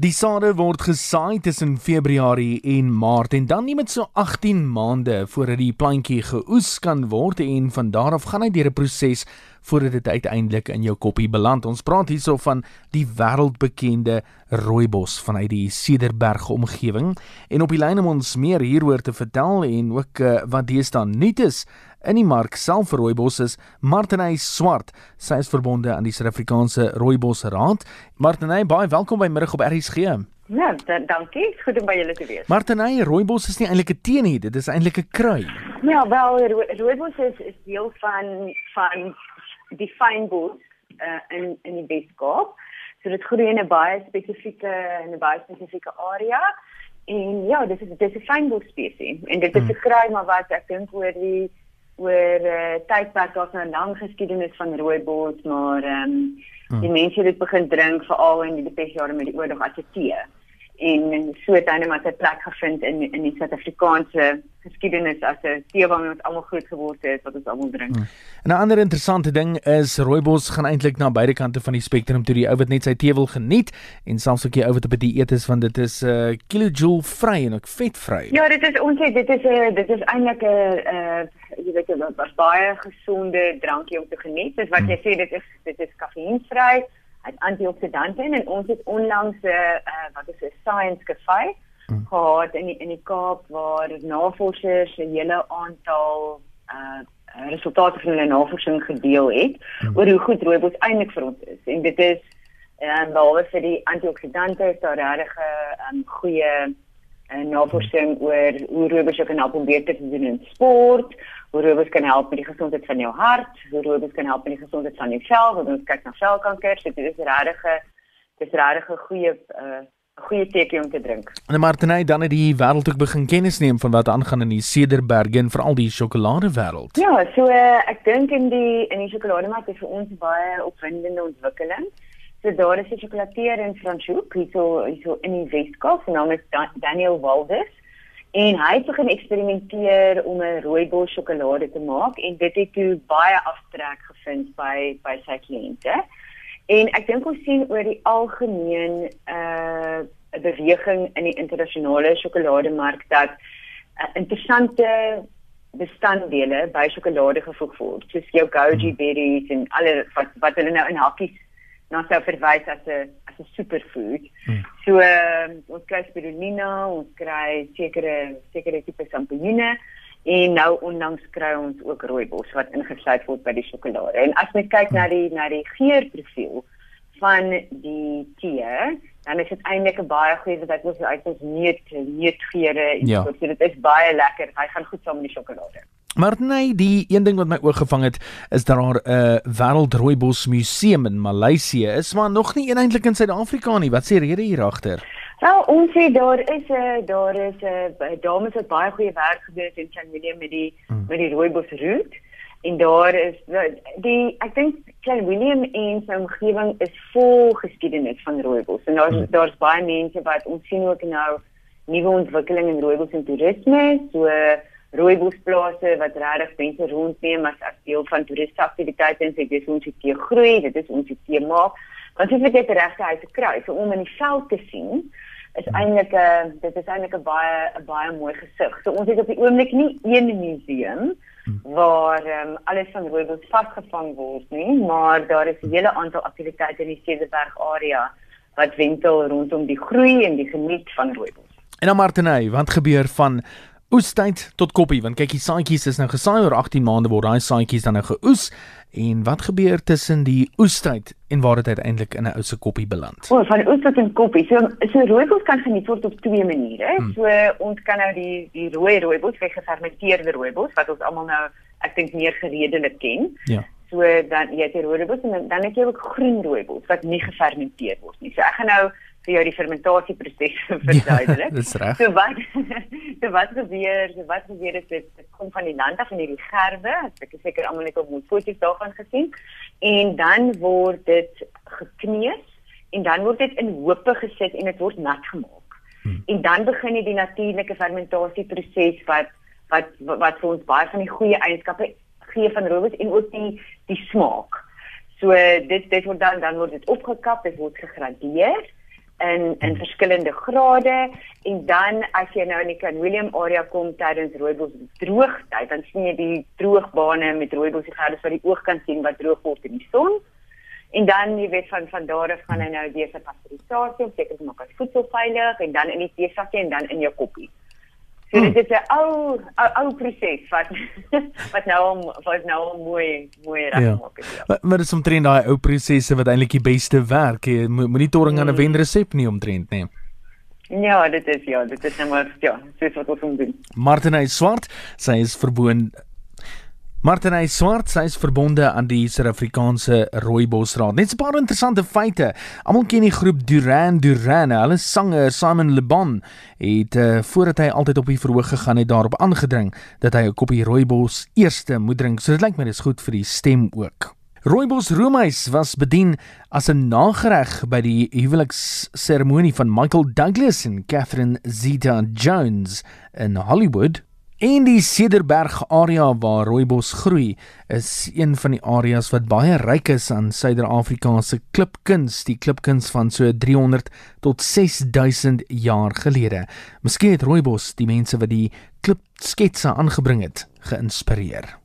Die sade word gesaai tussen Februarie en Maart en dan nie met so 18 maande voordat die plantjie geoes kan word en van daar af gaan hy deur 'n proses voordat dit uiteindelik in jou koppie beland. Ons praat hierso van die wêreldbekende rooibos vanuit die Cederberg omgewing en op die lyn om ons meer hieroor te vertel en ook uh, wat deesdae nuut is in die mark self vir rooibos is Martiney Swart. Sy is verbonde aan die Suid-Afrikaanse Rooibos Raad. Martiney, baie welkom by middag op RSG. Ja, dankie. Goed om by julle te wees. Martiney, rooibos is nie eintlik 'n tee nie, dit is eintlik 'n krui. Ja, wel rooibos is is deel van van die fynbos uh, in in die Weskaap. So dit groei in 'n baie spesifieke in 'n baie spesifieke area. En ja, dis is dis 'n fynbos spesies en dit is 'n hmm. krui maar wat ek dink oor die oor uh, tydperk daar's nou 'n lang geskiedenis van rooibos, maar ehm um, hmm. die mense het dit begin drink veral in die depresjare met die oorlog as 'n tee en so het hy net 'n plek gevind in in die Suid-Afrikaanse geskiedenis as 'n tee waarmee ons almal groot geword het wat ons almal drink. Hmm. 'n Ander interessante ding is rooibos gaan eintlik na beide kante van die spektrum toe die ou wat net sy tee wil geniet en selfs ook die ou wat op die eet is want dit is 'n uh, kilojoule vry en ook vetvry. Ja, dit is ons sê dit is 'n uh, dit is eintlik 'n uh, jy weet was baie gesonde drankie om te geniet. Dis wat hmm. jy sê dit is dit is kafeïnvry antioksidante en ons het onlangs 'n uh, uh, wat is 'n science cafe hmm. gehad in die, in die Kaap waar navorsers 'n hele aantal uh resultate van hulle navorsing gedeel het hmm. oor hoe goed rooibos eintlik vir ons is en dit is en um, behalwe vir die antioksidante is daar regtig 'n um, goeie uh, navorsing oor hoe rooibos jou kan help om beter te doen in sport hoe rooibos kan help met die gesondheid van jou hart, hoe rooibos kan help met die gesondheid van jou vel, want ons kyk na velkanker, so dit is regtig 'n dis regtig 'n goeie uh, goeie teken om te drink. En Martiney dan het die wêreld ook begin kennis neem van wat aangaan in die Cederberg en veral die sjokolade wêreld. Ja, so uh, ek dink in die in die sjokolademark is vir ons baie opwindende ontwikkeling. So daar is 'n sjokoladeer in Franshoek, hierso hierso in die Weskaap, sy naam is Daniel Waldes en hy het begin eksperimenteer om 'n rooibos sjokolade te maak en dit het toe baie aftrek gevind by by sy kliënte. En ek dink ons sien oor die algemeen 'n uh, beweging in die internasionale sjokolademark dat uh, interessante bestanddele by sjokolade gevoeg word, soos jou goji berries en alle wat wat hulle nou in hakkies na sou verwys as 'n as 'n superfood. Hmm. So uh, ons kry spirulina, ons kry sekere sekere tipe sampioene en nou onlangs kry ons ook rooibos wat ingesluit word by die sjokolade. En as jy kyk na die na die geurprofiel van die tee, dan is dit eintlik 'n baie goeie wat ons uit ons neut neutgeure en ja. so dit is baie lekker. Hy gaan goed saam met die sjokolade. Maar nee, die een ding wat my oog gevang het is dat daar 'n uh, wêreldrooibos museum in Maleisië is, maar nog nie eintlik in Suid-Afrika nie. Wat sê rede hier agter? Wel, ons sê daar is 'n uh, daar is 'n uh, dames wat baie goeie werk gedoen het in San William met die hmm. met die rooibos route en daar is die ek dink Klein Willem en sy omgewing is vol geskiedenis van rooibos en daar's hmm. daar's baie mense wat ons sien ook nou nuwe ontwikkeling in rooibos en toerisme so rooibosplase wat regtig mense rondneem as as deel van toeristiese aktiwiteite en sê dis ons hier groei, dit is ons hier maak. Want as jy dit regte uit te kry, so om in die veld te sien, is eintlik 'n dit is eintlik 'n baie 'n baie mooi gesig. So ons het op die oomblik nie een museum waar um, alles van rooibos vasgevang word nie, maar daar is 'n hele aantal aktiwiteite in die Cederberg area wat wentel rondom die groei en die geniet van rooibos. En dan Martiney, wat gebeur van oestyd tot koppie want kyk die saadjies is nou gesaai oor 18 maande word daai saadjies dan nou geoes en wat gebeur tussen die oestyd en waar dit uiteindelik in 'n ou se koppie beland? O, oh, van oes tot in koppie. So so rooibos kan geniet word op twee maniere. Hmm. So ons kan nou die die rooi rooibos, gefermenteerde rooibos wat ons almal nou ek dink meer geredelik ken. Ja. So dan jy het die rooibos en dan het jy ook groen rooibos wat nie gefermenteer word nie. So ek gaan nou vir jou die fermentasieproses verduidelik. Ja, dis reg. So wat so wat gebeur, so wat gebeur is dit, dit kom van die land af in hierdie gerwe. Ek is seker almal het op moet foto's daarvan gesien. En dan word dit gekneus en dan word dit in hoope gesit en dit word nat gemaak. Hmm. En dan begin die natuurlike fermentasieproses wat wat wat vir ons baie van die goeie eienskappe gee van rooibos en ook die die smaak. So dit dit word dan dan word dit opgekap, dit word gegradeer in in verskillende grade. En dan as jy nou in die Can William area kom tydens rooibos droogtyd dan sien jy die droogbane met rooibos gerde wat die oog kan sien wat droog word in die son. En dan jy weet van van daar af gaan hy nou deur sy pasteurisasie om seker te maak dat voedsel veilig en dan in die teesakkie en dan in jou koppie So dit is 'n ou ou, ou proses wat wat nou om wat nou om mooi mooi reg ja. maak. Ja. Maar, maar dis omtrent daai ou prosesse wat eintlik die beste werk. Monitoring aan 'n mm. wenresep nie omtrent nie. Ja, dit is ja, dit is net maar ja, dis wat ons moet doen. Martinay Swart, sy is verboon Martinay Swart, sy is verbonde aan die Suid-Afrikaanse Rooibosraad. Net 'n paar interessante feite. Almal ken die groep Duran Duran. Hulle sanger Simon Le Bon het uh, voordat hy altyd op die verhoog gegaan het daarop aangedring dat hy 'n koppie rooibos eerste moet drink. So dit lyk my dis goed vir die stem ook. Rooibos roomys was bedien as 'n nagereg by die huweliksseremonie van Michael Douglas en Catherine Zeta-Jones in Hollywood. En die Cederberg area waar rooibos groei is een van die areas wat baie ryk is aan Suider-Afrika se klipkuns, die klipkuns van so 300 tot 6000 jaar gelede. Miskien het rooibos die mense wat die klipsketse aangebring het, geïnspireer.